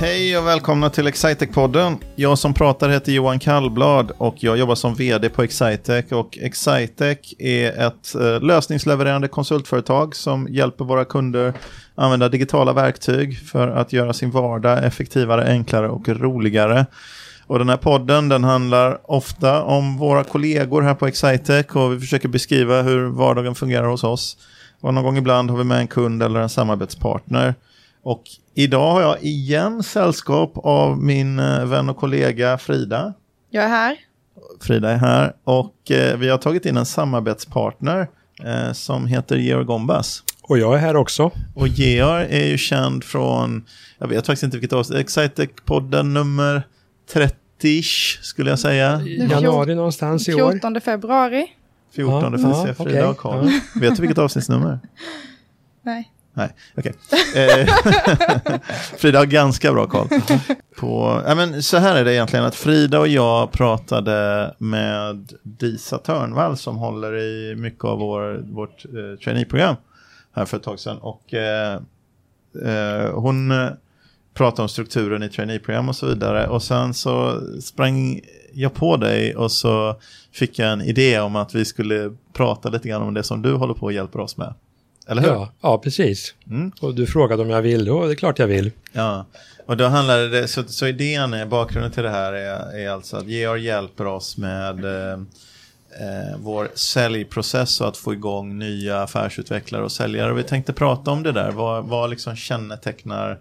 Hej och välkomna till Excitec-podden. Jag som pratar heter Johan Kallblad och jag jobbar som vd på Excitec. Och Excitec är ett eh, lösningslevererande konsultföretag som hjälper våra kunder använda digitala verktyg för att göra sin vardag effektivare, enklare och roligare. Och den här podden den handlar ofta om våra kollegor här på Excitec och vi försöker beskriva hur vardagen fungerar hos oss. Och någon gång ibland har vi med en kund eller en samarbetspartner. Och idag har jag igen sällskap av min eh, vän och kollega Frida. Jag är här. Frida är här och eh, vi har tagit in en samarbetspartner eh, som heter Georg Gombas. Och jag är här också. Och Georg är ju känd från, jag vet faktiskt inte vilket avsnitt, Excitec-podden nummer 30 skulle jag säga. Januari någonstans i år. 14 februari. 14 ja, får vi se, Frida okay. har koll. Ja. Vet du vilket avsnittsnummer? Nej. Nej, okej. Okay. Eh, Frida har ganska bra koll. På, ja, men så här är det egentligen att Frida och jag pratade med Disa Törnvall som håller i mycket av vår, vårt eh, traineeprogram här för ett tag sedan. Och eh, eh, hon eh, pratade om strukturen i traineeprogram och så vidare. Och sen så sprang jag på dig och så fick jag en idé om att vi skulle prata lite grann om det som du håller på och hjälper oss med. Eller hur? Ja, ja precis. Mm. Och du frågade om jag vill, och det är klart jag vill. Ja, och då handlar det, så, så idén, bakgrunden till det här är, är alltså att Georg hjälper oss med eh, eh, vår säljprocess och att få igång nya affärsutvecklare och säljare. Vi tänkte prata om det där, vad, vad liksom kännetecknar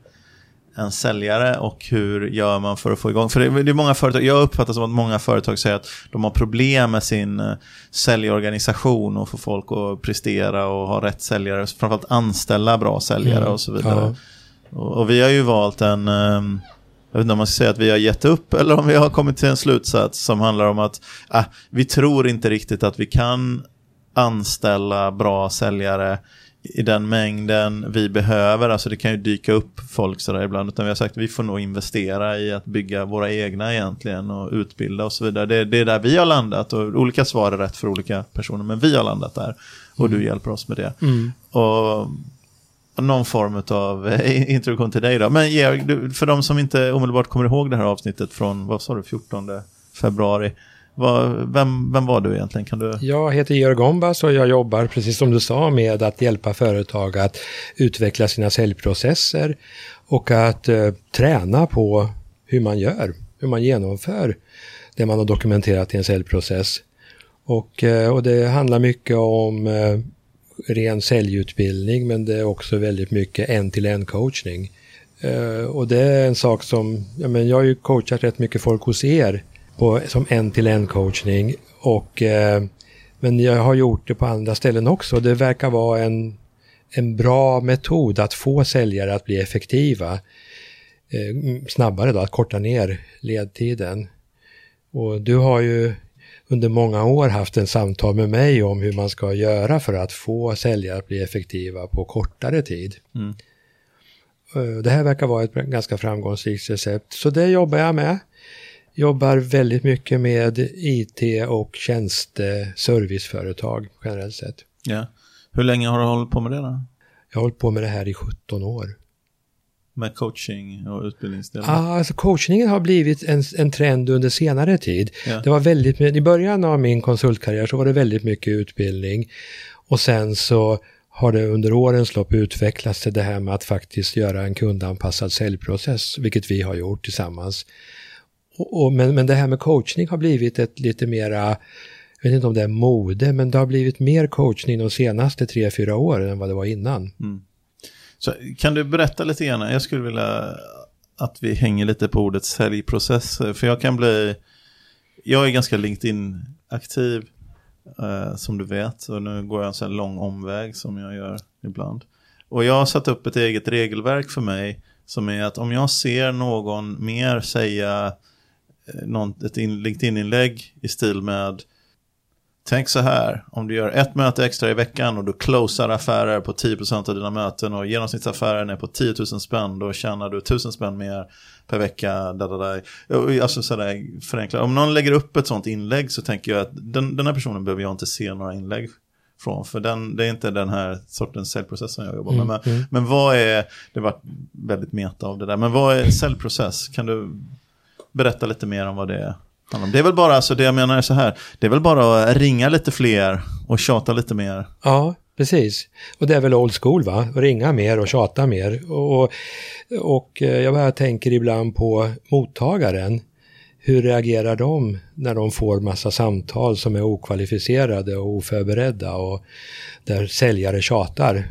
en säljare och hur gör man för att få igång? För det, det är många företag, jag uppfattar som att många företag säger att de har problem med sin uh, säljorganisation och få folk att prestera och ha rätt säljare, framförallt anställa bra säljare mm. och så vidare. Ja. Och, och, vi har ju valt en, um, jag vet inte om man ska säga att vi har gett upp eller om vi har kommit till en slutsats som handlar om att uh, vi tror inte riktigt att vi kan anställa bra säljare i den mängden vi behöver. Alltså det kan ju dyka upp folk sådär ibland. Utan vi har sagt att vi får nog investera i att bygga våra egna egentligen och utbilda och så vidare. Det, det är där vi har landat och olika svar är rätt för olika personer. Men vi har landat där och mm. du hjälper oss med det. Mm. Och någon form av eh, introduktion till dig då. Men Georg, för de som inte omedelbart kommer ihåg det här avsnittet från, vad sa du, 14 februari. Var, vem, vem var du egentligen? Kan du... Jag heter Georg Gombas och jag jobbar, precis som du sa, med att hjälpa företag att utveckla sina säljprocesser och att eh, träna på hur man gör, hur man genomför det man har dokumenterat i en säljprocess. Och, eh, och det handlar mycket om eh, ren säljutbildning men det är också väldigt mycket en-till-en coachning. Eh, och det är en sak som, ja, men jag har ju coachat rätt mycket folk hos er på, som en-till-en coachning. Och, eh, men jag har gjort det på andra ställen också. Det verkar vara en, en bra metod att få säljare att bli effektiva. Eh, snabbare då, att korta ner ledtiden. Och du har ju under många år haft en samtal med mig om hur man ska göra för att få säljare att bli effektiva på kortare tid. Mm. Eh, det här verkar vara ett ganska framgångsrikt recept, så det jobbar jag med jobbar väldigt mycket med IT och tjänsteserviceföretag generellt sett. Ja. Hur länge har du hållit på med det då? Jag har hållit på med det här i 17 år. Med coaching och utbildningsdelen? Ah, alltså coachningen har blivit en, en trend under senare tid. Ja. Det var väldigt, I början av min konsultkarriär så var det väldigt mycket utbildning. Och sen så har det under årens lopp utvecklats till det här med att faktiskt göra en kundanpassad säljprocess, vilket vi har gjort tillsammans. Och, och, men, men det här med coachning har blivit ett lite mera, jag vet inte om det är mode, men det har blivit mer coachning de senaste tre, fyra åren än vad det var innan. Mm. Så kan du berätta lite grann, jag skulle vilja att vi hänger lite på ordet säljprocess, för jag kan bli, jag är ganska LinkedIn-aktiv eh, som du vet, och nu går jag en sån lång omväg som jag gör ibland. Och jag har satt upp ett eget regelverk för mig som är att om jag ser någon mer säga någon, ett LinkedIn-inlägg i stil med Tänk så här, om du gör ett möte extra i veckan och du closar affärer på 10% av dina möten och genomsnittsaffären är på 10 000 spänn, då tjänar du 1000 spänn mer per vecka. Da, da, da. Alltså sådär förenklat. Om någon lägger upp ett sånt inlägg så tänker jag att den, den här personen behöver jag inte se några inlägg från. För den, det är inte den här sortens säljprocess som jag jobbar Mm, med. Men, mm. men vad är, det var väldigt meta av det där, men vad är säljprocess? Kan du berätta lite mer om vad det är? Det är väl bara, alltså det jag menar är så här, det är väl bara att ringa lite fler och tjata lite mer. Ja, precis. Och det är väl old school va? Ringa mer och tjata mer. Och, och eh, jag bara tänker ibland på mottagaren. Hur reagerar de när de får massa samtal som är okvalificerade och oförberedda och där säljare tjatar?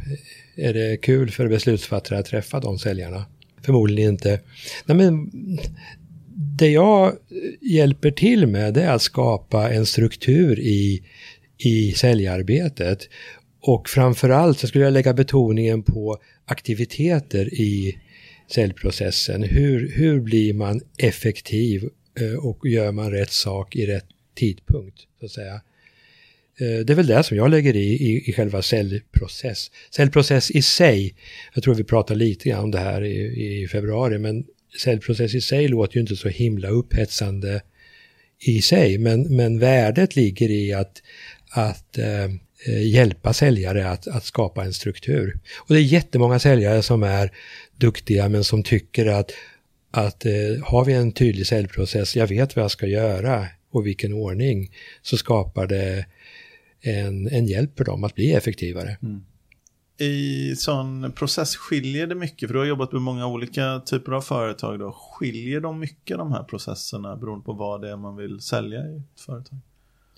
Är det kul för beslutsfattare att träffa de säljarna? Förmodligen inte. Nej, men det jag hjälper till med det är att skapa en struktur i, i säljarbetet. Och framförallt så skulle jag lägga betoningen på aktiviteter i säljprocessen. Hur, hur blir man effektiv eh, och gör man rätt sak i rätt tidpunkt? Så att säga. Eh, det är väl det som jag lägger i, i, i själva säljprocess. Säljprocess i sig, jag tror vi pratade lite grann om det här i, i februari, men säljprocess i sig låter ju inte så himla upphetsande i sig, men, men värdet ligger i att, att eh, hjälpa säljare att, att skapa en struktur. Och det är jättemånga säljare som är duktiga men som tycker att, att eh, har vi en tydlig säljprocess, jag vet vad jag ska göra och vilken ordning, så skapar det en, en hjälp för dem att bli effektivare. Mm. I sån process skiljer det mycket, för du har jobbat med många olika typer av företag. Då. Skiljer de mycket de här processerna beroende på vad det är man vill sälja i ett företag?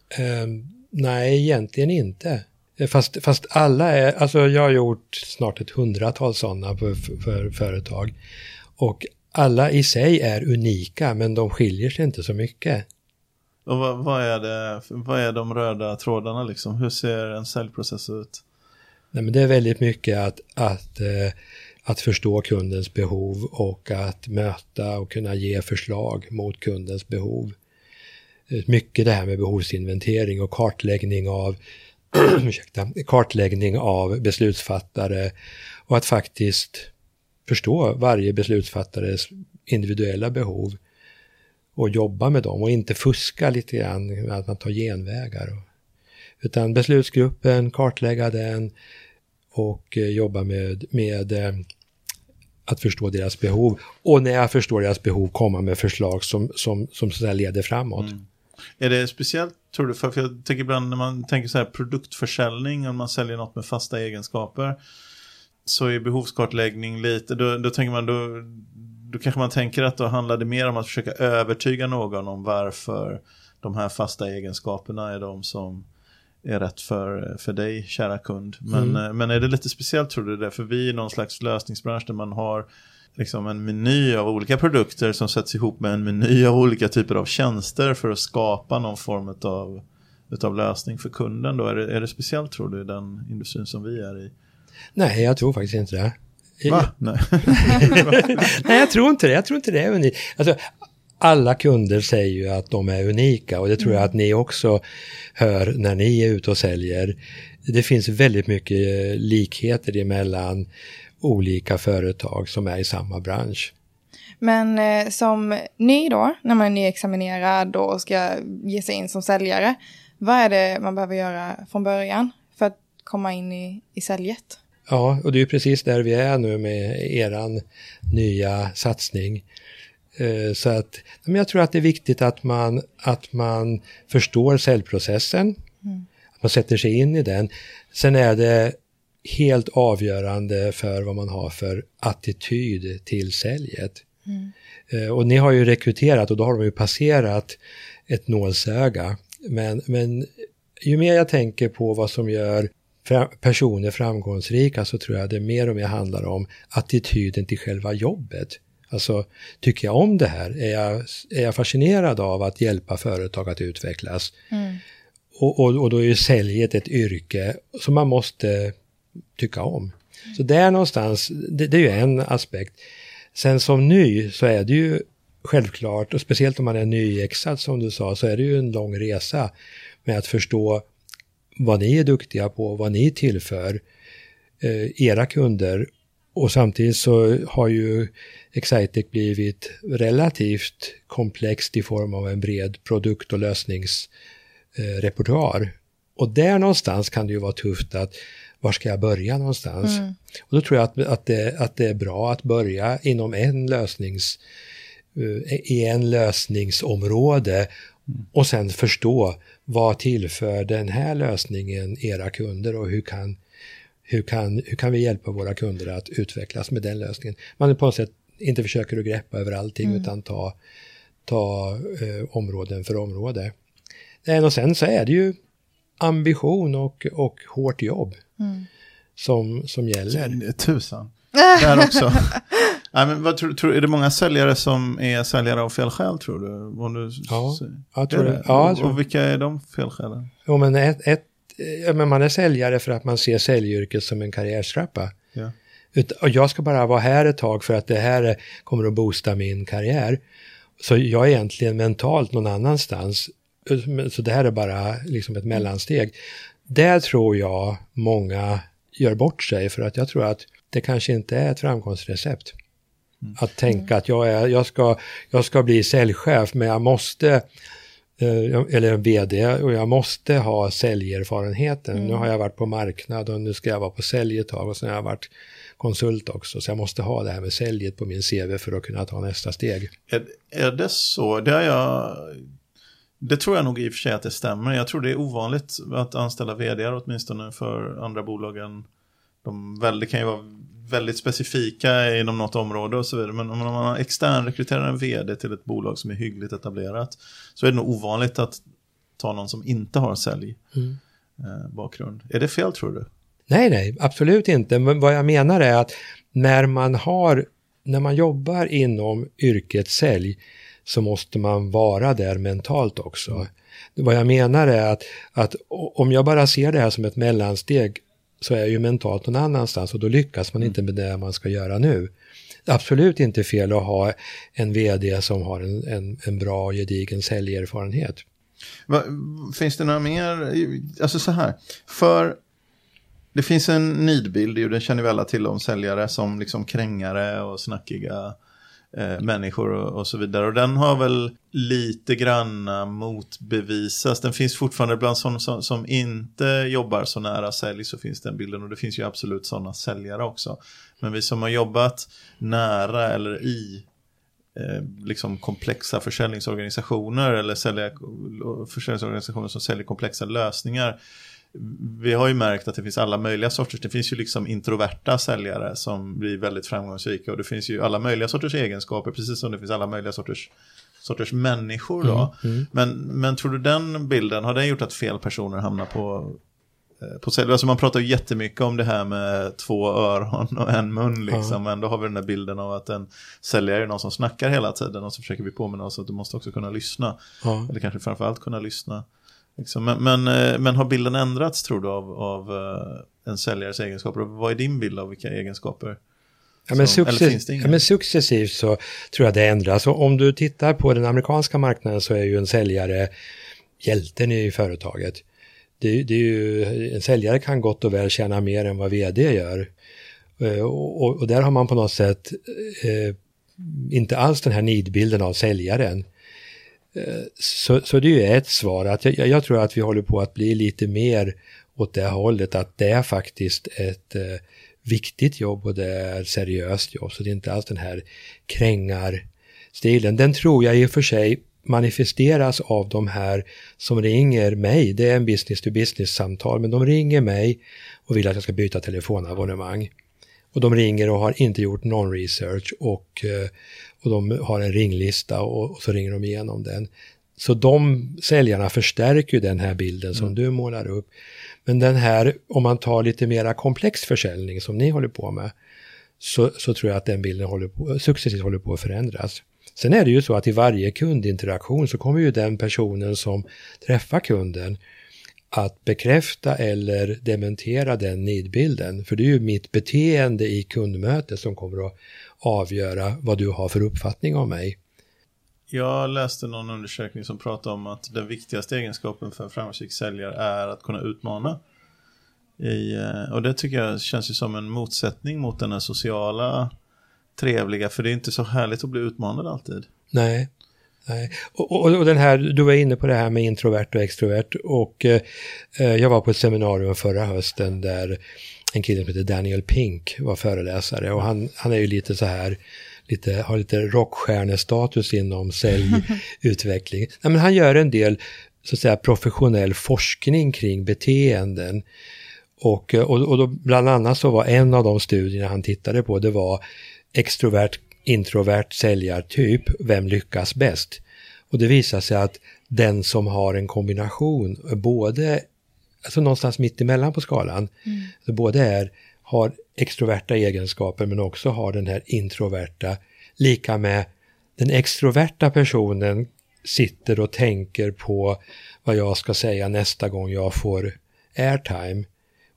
Eh, nej, egentligen inte. Fast, fast alla är, alltså jag har gjort snart ett hundratal sådana för, för företag. Och alla i sig är unika, men de skiljer sig inte så mycket. Och vad, vad, är det, vad är de röda trådarna liksom? Hur ser en säljprocess ut? Nej, men det är väldigt mycket att, att, eh, att förstå kundens behov och att möta och kunna ge förslag mot kundens behov. Eh, mycket det här med behovsinventering och kartläggning av, ursäkta, kartläggning av beslutsfattare och att faktiskt förstå varje beslutsfattares individuella behov och jobba med dem och inte fuska lite grann med att man tar genvägar. Utan beslutsgruppen, kartlägga den och eh, jobba med, med eh, att förstå deras behov. Och när jag förstår deras behov komma med förslag som, som, som så leder framåt. Mm. Är det speciellt, tror du, för, för jag tänker ibland när man tänker så här produktförsäljning, om man säljer något med fasta egenskaper, så är behovskartläggning lite, då, då tänker man, då, då kanske man tänker att då handlar det mer om att försöka övertyga någon om varför de här fasta egenskaperna är de som är rätt för, för dig, kära kund. Men, Mm. eh, men är det lite speciellt tror du det? För vi är någon slags lösningsbransch där man har liksom en meny av olika produkter som sätts ihop med en meny av olika typer av tjänster för att skapa någon form av utav lösning för kunden då? Är det, är det speciellt tror du i den industrin som vi är i? Nej, jag tror faktiskt inte det. Va? Nej. Nej, jag tror inte det. Jag tror inte det är unikt. Alltså, alla kunder säger ju att de är unika och det tror jag att ni också hör när ni är ute och säljer. Det finns väldigt mycket eh, likheter emellan olika företag som är i samma bransch. Men eh, som ny då, när man är nyexaminerad och ska ge sig in som säljare, vad är det man behöver göra från början för att komma in i, i säljet? Ja, och det är precis där vi är nu med eran nya satsning. Eh, Så att men jag tror att det är viktigt att man, att man förstår säljprocessen, att man sätter sig in i den. Sen är det helt avgörande för vad man har för attityd till säljet. Eh, Och ni har ju rekryterat och då har de ju passerat ett nålsöga. Men, men ju mer jag tänker på vad som gör personer framgångsrika så tror jag det mer och mer handlar om attityden till själva jobbet. Alltså, tycker jag om det här? Är jag, är jag fascinerad av att hjälpa företag att utvecklas? Och, och, och då är ju säljet ett yrke som man måste tycka om. Så där någonstans, det, det är ju en aspekt. Sen som ny så är det ju självklart, och speciellt om man är nyexad som du sa, så är det ju en lång resa med att förstå vad ni är duktiga på, vad ni tillför eh, era kunder. Och samtidigt så har ju Excitec blivit relativt komplext i form av en bred produkt och lösningsrepertoar. Och där någonstans kan det ju vara tufft att var ska jag börja någonstans? Mm. Och då tror jag att, att, det, att det är bra att börja inom en lösnings, eh, i en lösningsområde och sen förstå vad tillför den här lösningen era kunder och hur kan, hur kan, hur kan vi hjälpa våra kunder att utvecklas med den lösningen. Man på något sätt inte försöker att greppa över allting Mm. utan ta, ta eh, områden för område. Eh, Och sen så är det ju ambition och, och hårt jobb Mm. som, som gäller. Det är Tusan. Där också. Nej, men vad tror, tror, är det många säljare som är säljare av fel skäl tror du? Om du Ja, Jag tror Är det. Ja, jag tror. Och vilka är de felskälen? Jo, men, ett, ett, ja, men man är säljare för att man ser säljyrket som en karriärstrappa. Ja. Och jag ska bara vara här ett tag för att det här är- kommer att boosta min karriär. Så jag är egentligen mentalt någon annanstans. Så det här är bara liksom ett mellansteg. Där tror jag många gör bort sig för att jag tror att det kanske inte är ett framgångsrecept. Att tänka att jag, är, jag, ska, jag ska bli säljchef men jag måste eller en vd och jag måste ha säljerfarenheten. Nu har jag varit på marknad och nu ska jag vara på sälj ett tag och sen har jag varit konsult också. Så jag måste ha det här med säljet på min CV för att kunna ta nästa steg. Är, är det så? Det, jag, det tror jag nog i och för sig att det stämmer. Jag tror det är ovanligt att anställa vd åtminstone för andra bolag än de väl, det kan ju vara väldigt specifika inom något område och så vidare. Men om man externrekryterar en vd till ett bolag som är hyggligt etablerat så är det nog ovanligt att ta någon som inte har sälj Mm. eh, bakgrund. Är det fel tror du? Nej, nej, absolut inte. Men vad jag menar är att när man har, när man jobbar inom yrket sälj så måste man vara där mentalt också. Vad jag menar är att, att om jag bara ser det här som ett mellansteg så är jag ju mentalt någon annanstans och då lyckas man inte med det man ska göra nu. Absolut inte fel att ha en vd som har en, en, en bra gedigen säljerfarenhet. Va, finns det några mer, alltså så här, för det finns en nidbild, ju, den känner vi alla till om säljare som liksom krängare och snackiga eh, människor och, och så vidare. Och den har väl lite granna motbevisats. Den finns fortfarande bland sådana som, som inte jobbar så nära sälj så finns den bilden och det finns ju absolut sådana säljare också. Men vi som har jobbat nära eller i eh, liksom komplexa försäljningsorganisationer eller sälja, försäljningsorganisationer som säljer komplexa lösningar. Vi har ju märkt att det finns alla möjliga sorters, det finns ju liksom introverta säljare som blir väldigt framgångsrika och det finns ju alla möjliga sorters egenskaper precis som det finns alla möjliga sorters, sorters människor då. Men, men tror du den bilden, har den gjort att fel personer hamnar på eh, på sälj. Alltså man pratar ju jättemycket om det här med två öron och en mun liksom. Men då har vi den där bilden av att en säljare är någon som snackar hela tiden och så försöker vi påminna oss att du måste också kunna lyssna. Ja. Eller kanske framförallt kunna lyssna. Liksom. Men, men, eh, men har bilden ändrats tror du av, av eh, en säljares egenskaper? Vad är din bild av vilka egenskaper? Ja, men, som- success, ja, men successivt så tror jag det ändras. Och om du tittar på den amerikanska marknaden så är ju en säljare hjälten i företaget. Det, det är ju, en säljare kan gott och väl tjäna mer än vad vd gör. Eh, Och, och, och där har man på något sätt eh, inte alls den här nidbilden av säljaren. Så, så det är ju ett svar att jag, jag tror att vi håller på att bli lite mer åt det hållet att det är faktiskt ett eh, viktigt jobb och det är ett seriöst jobb. Så det är inte alls den här krängarstilen. Den tror jag i och för sig manifesteras av de här som ringer mig. Det är en business to business samtal, men de ringer mig och vill att jag ska byta telefonabonnemang. Och de ringer och har inte gjort någon research och, eh, och de har en ringlista och, och så ringer de igenom den. Så de säljarna förstärker ju den här bilden som du målar upp. Men den här, om man tar lite mera komplex försäljning som ni håller på med, så, så tror jag att den bilden håller på, successivt håller på att förändras. Sen är det ju så att i varje kundinteraktion så kommer ju den personen som träffar kunden att bekräfta eller dementera den nidbilden. För det är ju mitt beteende i kundmötet som kommer att avgöra vad du har för uppfattning om mig. Jag läste någon undersökning som pratade om att den viktigaste egenskapen för en framgångsrik säljare är att kunna utmana. I, eh, och det tycker jag känns ju som en motsättning mot den här sociala trevliga, för det är inte så härligt att bli utmanad alltid. Nej, Nej. Och, och, och, den här, du var inne på det här med introvert och extrovert och eh, jag var på ett seminarium förra hösten där en kille som heter Daniel Pink var föreläsare och han, han är ju lite så här lite, har lite rockstjärnestatus inom säljutveckling. Nej, men han gör en del så att säga, professionell forskning kring beteenden. Och, och, och då, bland annat så var en av de studierna han tittade på, det var extrovert, introvert säljartyp, vem lyckas bäst? Och det visar sig att den som har en kombination, både, alltså någonstans mitt emellan på skalan, mm. både är, har extroverta egenskaper men också har den här introverta, lika med den extroverta personen sitter och tänker på vad jag ska säga nästa gång jag får airtime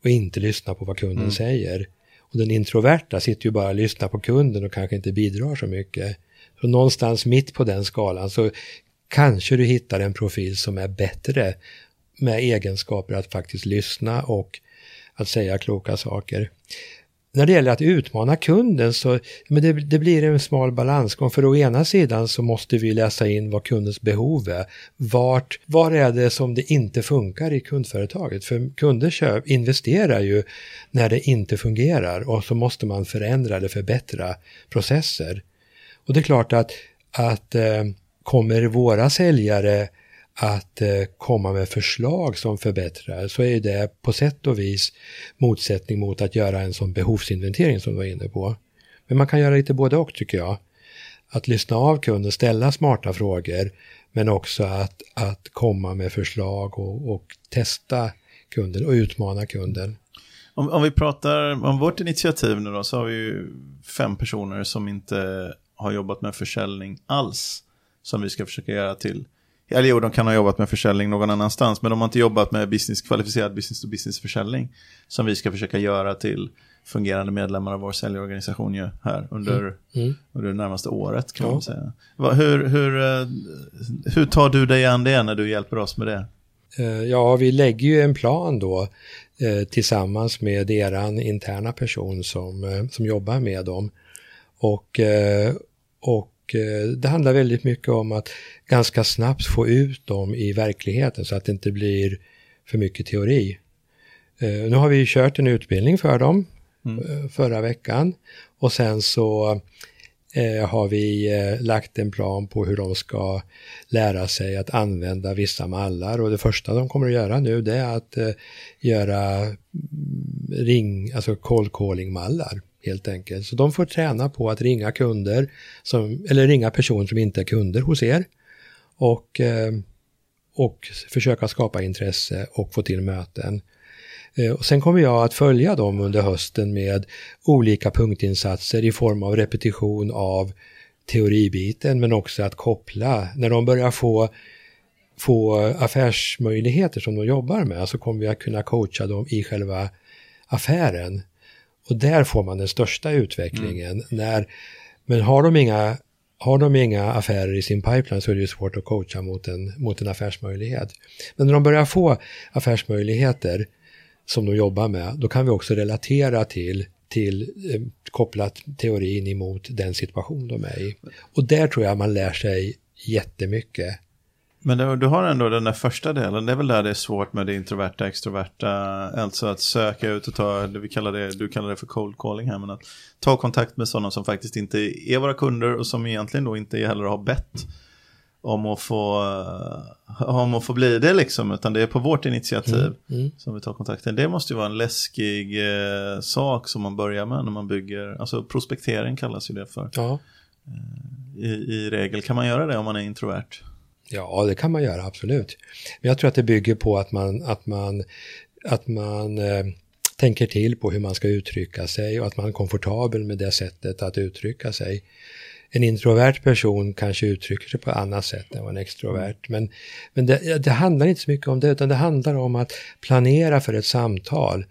och inte lyssnar på vad kunden mm. säger. Och den introverta sitter ju bara och lyssnar på kunden och kanske inte bidrar så mycket. Så någonstans mitt på den skalan så kanske du hittar en profil som är bättre med egenskaper att faktiskt lyssna och att säga kloka saker när det gäller att utmana kunden så men det, det, blir en smal balansgång för å ena sidan så måste vi läsa in vad kundens behov är. Vart, var är det som det inte funkar i kundföretaget? För kunder köp, investerar ju när det inte fungerar och så måste man förändra eller förbättra processer. Och det är klart att, att eh, kommer våra säljare att eh, komma med förslag som förbättrar så är det på sätt och vis motsättning mot att göra en sån behovsinventering som du var inne på. Men man kan göra lite både och tycker jag. Att lyssna av kunden, ställa smarta frågor men också att, att komma med förslag och, och testa kunden och utmana kunden. Om, om, vi pratar om vårt initiativ nu då så har vi ju fem personer som inte har jobbat med försäljning alls som vi ska försöka göra till eller jo, de kan ha jobbat med försäljning någon annanstans, men de har inte jobbat med business, kvalificerad business-to-business-försäljning som vi ska försöka göra till fungerande medlemmar av vår säljorganisation ju här under, mm. Mm. under det närmaste året kan ja. man säga. Hur, hur, eh, hur tar du dig an det när du hjälper oss med det? Eh, ja, vi lägger ju en plan då eh, tillsammans med eran interna person som, som jobbar med dem. Och, och Eh, det handlar väldigt mycket om att ganska snabbt få ut dem i verkligheten så att det inte blir för mycket teori. Eh, nu har vi kört en utbildning för dem mm. Eh, förra veckan och sen så har vi lagt en plan på hur de ska lära sig att använda vissa mallar och det första de kommer att göra nu det är att göra mm, ring, alltså cold calling mallar helt enkelt. Så de får träna på att ringa kunder, som, eller ringa personer som inte är kunder hos er. Och, eh, och försöka skapa intresse och få till möten. Eh, och sen kommer jag att följa dem under hösten med olika punktinsatser i form av repetition av teoribiten men också att koppla, när de börjar få få affärsmöjligheter som de jobbar med så kommer vi att kunna coacha dem i själva affären. Och där får man den största utvecklingen. Mm. När, men har de, inga, har de inga affärer i sin pipeline så är det ju svårt att coacha mot en, mot en affärsmöjlighet. Men när de börjar få affärsmöjligheter som de jobbar med, då kan vi också relatera till till eh, kopplat teorin emot den situation de är i. Och där tror jag man lär sig jättemycket men du har ändå den där första delen, det är väl där det är svårt med det introverta, extroverta, alltså att söka ut och ta, vi kallar det, du kallar det för cold calling här, men att ta kontakt med sådana som faktiskt inte är våra kunder och som egentligen då inte heller har bett om att få, om att få bli det liksom, utan det är på vårt initiativ mm, mm. som vi tar kontakten. Det måste ju vara en läskig eh, sak som man börjar med när man bygger, alltså prospektering kallas ju det för. Ja. Eh, I, I regel kan man göra det om man är introvert. Ja, det kan man göra, absolut. Men jag tror att det bygger på att man, att man, att man eh, tänker till på hur man ska uttrycka sig och att man är komfortabel med det sättet att uttrycka sig. En introvert person kanske uttrycker sig på ett annat sätt än en extrovert. Men, men det, det handlar inte så mycket om det, utan det handlar om att planera för ett samtal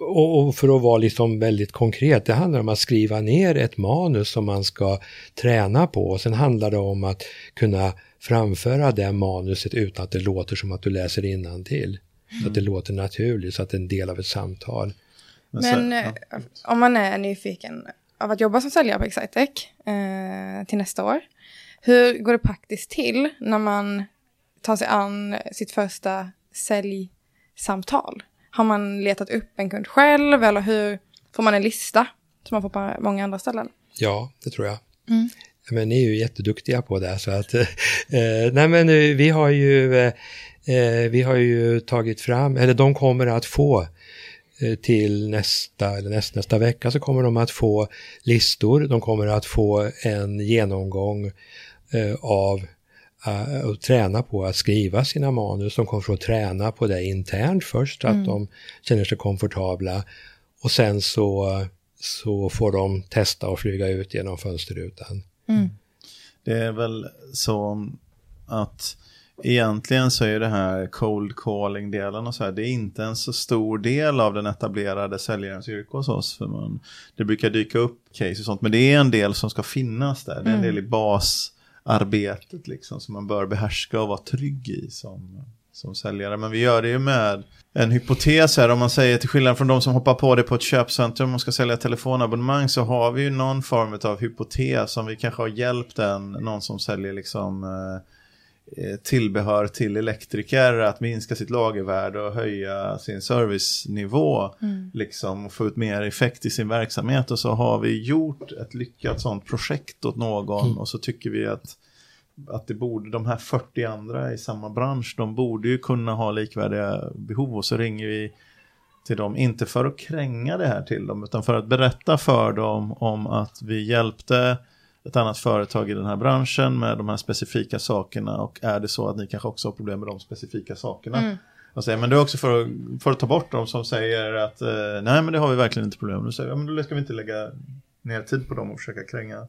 och för att vara liksom väldigt konkret, det handlar om att skriva ner ett manus som man ska träna på. Och sen handlar det om att kunna framföra det manuset utan att det låter som att du läser till. Mm. Så att det låter naturligt, så att det är en del av ett samtal. Men ja. Eh, om man är nyfiken av att jobba som säljare på Excitec eh, till nästa år. Hur går det praktiskt till när man tar sig an sitt första säljsamtal? Har man letat upp en kund själv eller hur får man en lista som man får på många andra ställen? Ja, det tror jag. Mm. Men ni är ju jätteduktiga på det så att, eh, nej men eh, vi har ju, eh, vi har ju tagit fram, eller de kommer att få eh, till nästa, eller näst, nästa vecka så kommer de att få listor, de kommer att få en genomgång eh, av och träna på att skriva sina manus. De kommer få träna på det internt först, att de känner sig komfortabla. Och sen så, så får de testa och flyga ut genom fönsterrutan. Det är väl så att egentligen så är det här cold calling-delen och så här, det är inte en så stor del av den etablerade säljarens yrke hos oss. För man, det brukar dyka upp case och sånt, men det är en del som ska finnas där. Det är en del i arbetet liksom, som man bör behärska och vara trygg i som, som säljare. Men vi gör det ju med en hypotes här, om man säger till skillnad från de som hoppar på det på ett köpcentrum och ska sälja telefonabonnemang så har vi ju någon form av hypotes som vi kanske har hjälpt en, någon som säljer liksom eh, tillbehör till elektriker att minska sitt lagervärde och höja sin servicenivå. Liksom, och få ut mer effekt i sin verksamhet. Och så har vi gjort ett lyckat sånt projekt åt någon och så tycker vi att att det borde, de här 40 andra i samma bransch, de borde ju kunna ha likvärdiga behov och så ringer vi till dem, inte för att kränga det här till dem, utan för att berätta för dem om att vi hjälpte ett annat företag i den här branschen med de här specifika sakerna och är det så att ni kanske också har problem med de specifika sakerna. Och säger, men det är också för att, för att ta bort dem som säger att eh, nej men det har vi verkligen inte problem med. Då säger jag, men då ska vi inte lägga ner tid på dem och försöka kränga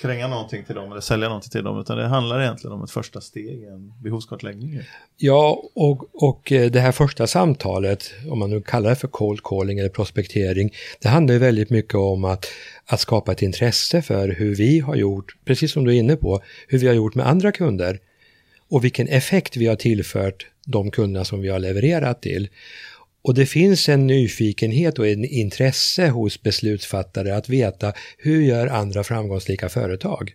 kränga någonting till dem eller sälja någonting till dem utan det handlar egentligen om ett första steg, en behovskartläggning. Ja, och, och eh, det här första samtalet, om man nu kallar det för cold calling eller prospektering, det handlar ju väldigt mycket om att, att skapa ett intresse för hur vi har gjort, precis som du är inne på, hur vi har gjort med andra kunder och vilken effekt vi har tillfört de kunderna som vi har levererat till. Och det finns en nyfikenhet och en intresse hos beslutsfattare att veta hur gör andra framgångsrika företag?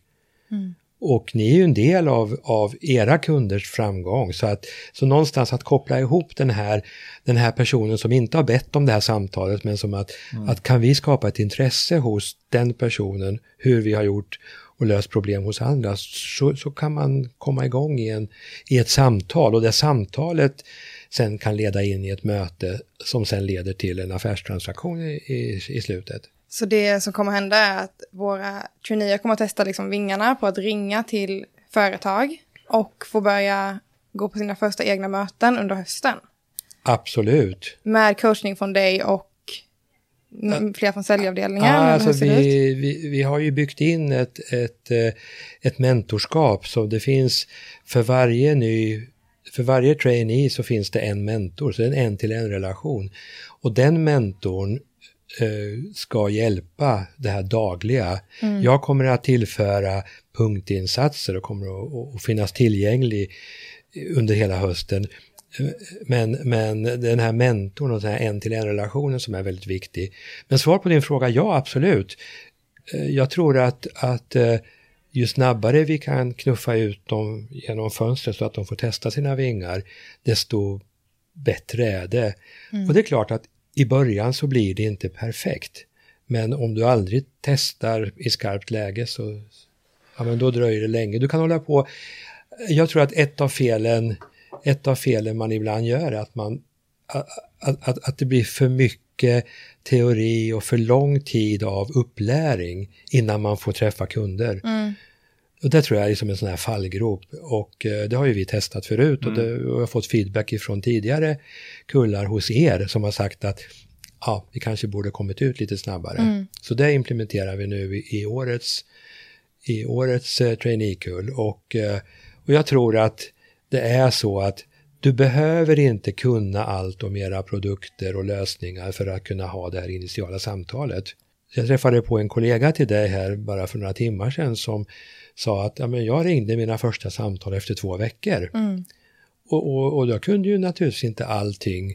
Och ni är ju en del av, av era kunders framgång. Så, att, så någonstans att koppla ihop den här, den här personen som inte har bett om det här samtalet men som att, att kan vi skapa ett intresse hos den personen hur vi har gjort och löst problem hos andra så, så kan man komma igång i, en, i ett samtal och det samtalet sen kan leda in i ett möte som sen leder till en affärstransaktion i, i, i slutet. Så det som kommer hända är att våra traineer kommer att testa liksom vingarna på att ringa till företag och få börja gå på sina första egna möten under hösten. Absolut. Med coachning från dig och flera från säljavdelningen. Ja, alltså vi, vi, vi har ju byggt in ett, ett, eh, ett mentorskap så det finns för varje ny för varje trainee så finns det en mentor, så det är en en-till-en relation. Och den mentorn eh, ska hjälpa det här dagliga. Jag kommer att tillföra punktinsatser och kommer att, att finnas tillgänglig under hela hösten. Eh, Men, men den här mentorn och den här en-till-en-relationen som är väldigt viktig. Men svar på din fråga, ja absolut. Eh, Jag tror att, att eh, ju snabbare vi kan knuffa ut dem genom fönstret så att de får testa sina vingar, desto bättre är det. Och det är klart att i början så blir det inte perfekt. Men om du aldrig testar i skarpt läge så ja, men då dröjer det länge. Du kan hålla på. Jag tror att ett av felen, ett av felen man ibland gör är att man att, att, att det blir för mycket teori och för lång tid av upplärning innan man får träffa kunder. Och det tror jag är som en sån här fallgrop och eh, det har ju vi testat förut och, det, och jag har fått feedback ifrån tidigare kullar hos er som har sagt att ja, vi kanske borde kommit ut lite snabbare. Så det implementerar vi nu i, i årets, i årets eh, traineekull och, eh, och jag tror att det är så att du behöver inte kunna allt om era produkter och lösningar för att kunna ha det här initiala samtalet. Jag träffade på en kollega till dig här bara för några timmar sedan som sa att ja, men jag ringde mina första samtal efter två veckor. Och, och, och jag kunde ju naturligtvis inte allting.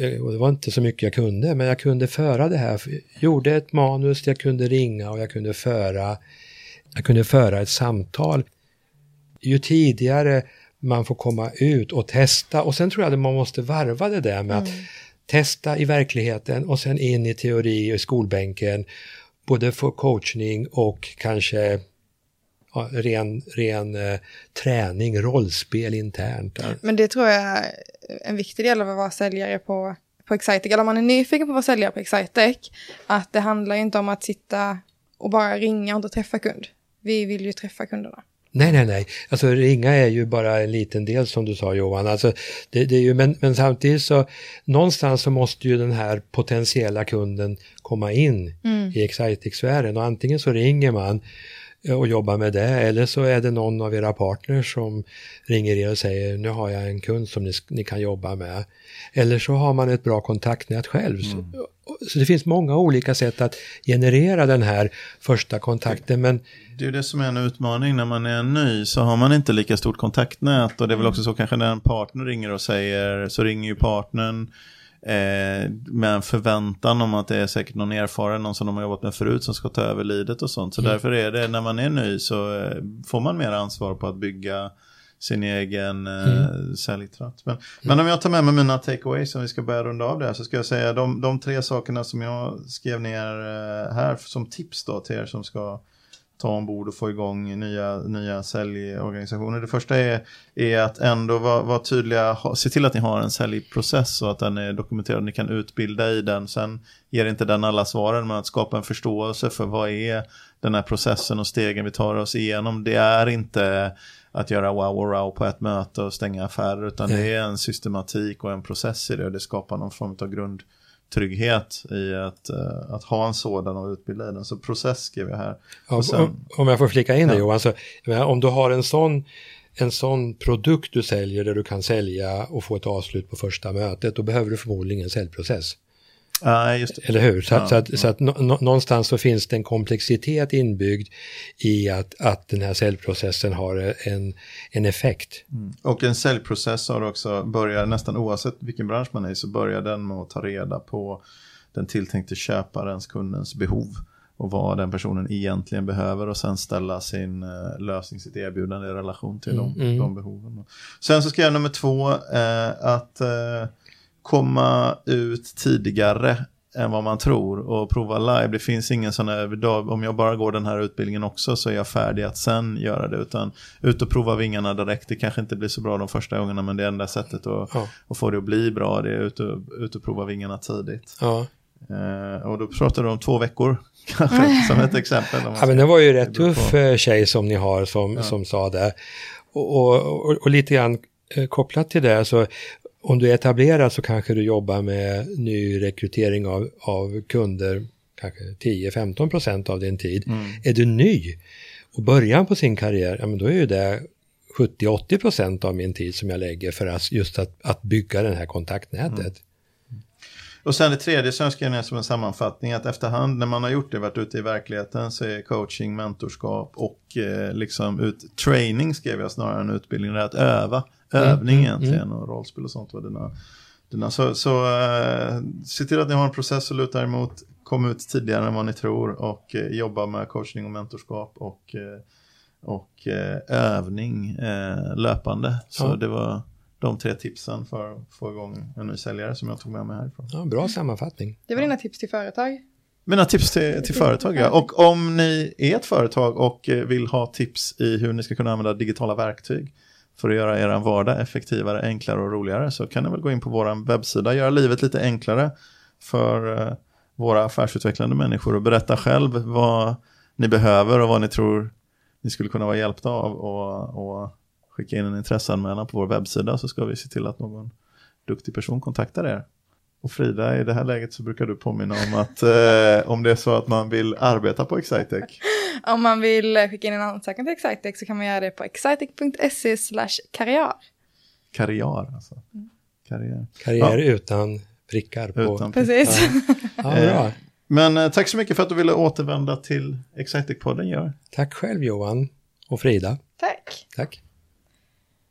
Eh, Och det var inte så mycket jag kunde, men jag kunde föra det här. Gjorde ett manus, jag kunde ringa och jag kunde föra att kunna föra ett samtal. Ju tidigare man får komma ut och testa och sen tror jag att man måste varva det där med att testa i verkligheten och sen in i teori i skolbänken. Både för coachning och kanske ren, ren eh, träning, rollspel internt. Men det tror jag är en viktig del av att vara säljare på, på Excitec. Eller om man är nyfiken på att vara säljare på Excitec, att det handlar inte om att sitta och bara ringa och inte träffa kund. Vi vill ju träffa kunderna. Nej, nej, nej. Alltså ringa är ju bara en liten del som du sa Johan. Alltså, det, det är ju, men, men samtidigt så någonstans så måste ju den här potentiella kunden komma in i Excitec-sfären och antingen så ringer man och jobbar med det. Eller så är det någon av era partners som ringer er och säger nu har jag en kund som ni, ni kan jobba med. Eller så har man ett bra kontaktnät själv. Så, så det finns många olika sätt att generera den här första kontakten men Det är det som är en utmaning. När man är ny så har man inte lika stort kontaktnät. Och det är väl också så kanske när en partner ringer och säger så ringer ju partnern eh, med förväntan om att det är säkert någon erfaren, någon som de har jobbat med förut som ska ta över lidet och sånt. Så därför är det när man är ny så eh, får man mer ansvar på att bygga sin egen eh, säljtratt. Men, men om jag tar med mig mina takeaways som vi ska börja runda av det här så ska jag säga de, de tre sakerna som jag skrev ner eh, här som tips då till er som ska ta ombord och få igång nya, nya säljorganisationer. Det första är, är att ändå vara, vara tydliga, ha, se till att ni har en säljprocess och att den är dokumenterad, ni kan utbilda i den. Sen ger inte den alla svaren, men att skapa en förståelse för vad är den här processen och stegen vi tar oss igenom. Det är inte att göra wow och wow på ett möte och stänga affärer, utan det är en systematik och en process i det och det skapar någon form av grund trygghet i att, eh, att ha en sådan och utbilda i den. Så process skriver jag här. Ja, sen- om- Om jag får flika in det Ja. Johan, så, om du har en sån, en sån produkt du säljer där du kan sälja och få ett avslut på första mötet, då behöver du förmodligen en säljprocess. Det. Eller hur? Så, Ja, att, så, att, så att nå- nå- någonstans så finns det en komplexitet inbyggd i att, att den här säljprocessen har en, en effekt. Och en säljprocess har också börjar nästan oavsett vilken bransch man är i så börjar den med att ta reda på den tilltänkte köparens, kundens behov och vad den personen egentligen behöver och sen ställa sin eh, lösning, sitt erbjudande i relation till de, mm. de behoven. Sen så ska jag nummer två, eh, att eh, komma ut tidigare än vad man tror och prova live. Det finns ingen sån här, "Idag, om jag bara går den här utbildningen också så är jag färdig att sen göra det. Utan ut och prova vingarna direkt. Det kanske inte blir så bra de första gångerna men det enda sättet att, Ja. att få det att bli bra det är ut och, ut och prova vingarna tidigt. Ja. Eh, och då pratar du om två veckor kanske som ett exempel. Ja, men det var ju rätt tuff på. eh, tjej som ni har som, som sa det. Och, och, och, och lite grann eh, kopplat till det, så om du är etablerad så kanske du jobbar med ny rekrytering av, av kunder, kanske 10-15 procent av din tid. Mm. Är du ny och början på sin karriär, ja men då är ju det 70-80 procent av min tid som jag lägger för att just att, att bygga det här kontaktnätet. Mm. Och sen det tredje som jag skrev ner som en sammanfattning att efterhand när man har gjort det, varit ute i verkligheten så är coaching, mentorskap och eh, liksom ut, training skrev jag snarare än utbildning, det är att öva, övning mm, egentligen och rollspel och sånt var dina, dina. Så, så eh, se till att ni har en process att luta er emot, kom ut tidigare än vad ni tror och eh, jobba med coaching och mentorskap och, eh, och övning löpande. Så Ja. det var de tre tipsen för att få igång en ny säljare som jag tog med mig härifrån. Ja, bra sammanfattning. Det var dina tips till företag. Mina tips till, till företag, ja. Och om ni är ett företag och vill ha tips i hur ni ska kunna använda digitala verktyg för att göra er vardag effektivare, enklare och roligare så kan ni väl gå in på vår webbsida, göra livet lite enklare för eh, våra affärsutvecklande människor och berätta själv vad ni behöver och vad ni tror ni skulle kunna vara hjälpta av och, och skicka in en intresseanmälan på vår webbsida så ska vi se till att någon duktig person kontaktar er. Och Frida, i det här läget så brukar du påminna om att eh, om det är så att man vill arbeta på Excitec. Om man vill eh, skicka in en ansökan till Excitec så kan man göra det på excitec.se karriär. Karriär alltså. Karriär. Karriär utan prickar på... Utan Precis. Ja, bra. Men eh, tack så mycket för att du ville återvända till Excitec-podden, Gör. Tack själv Johan och Frida. Tack. Tack.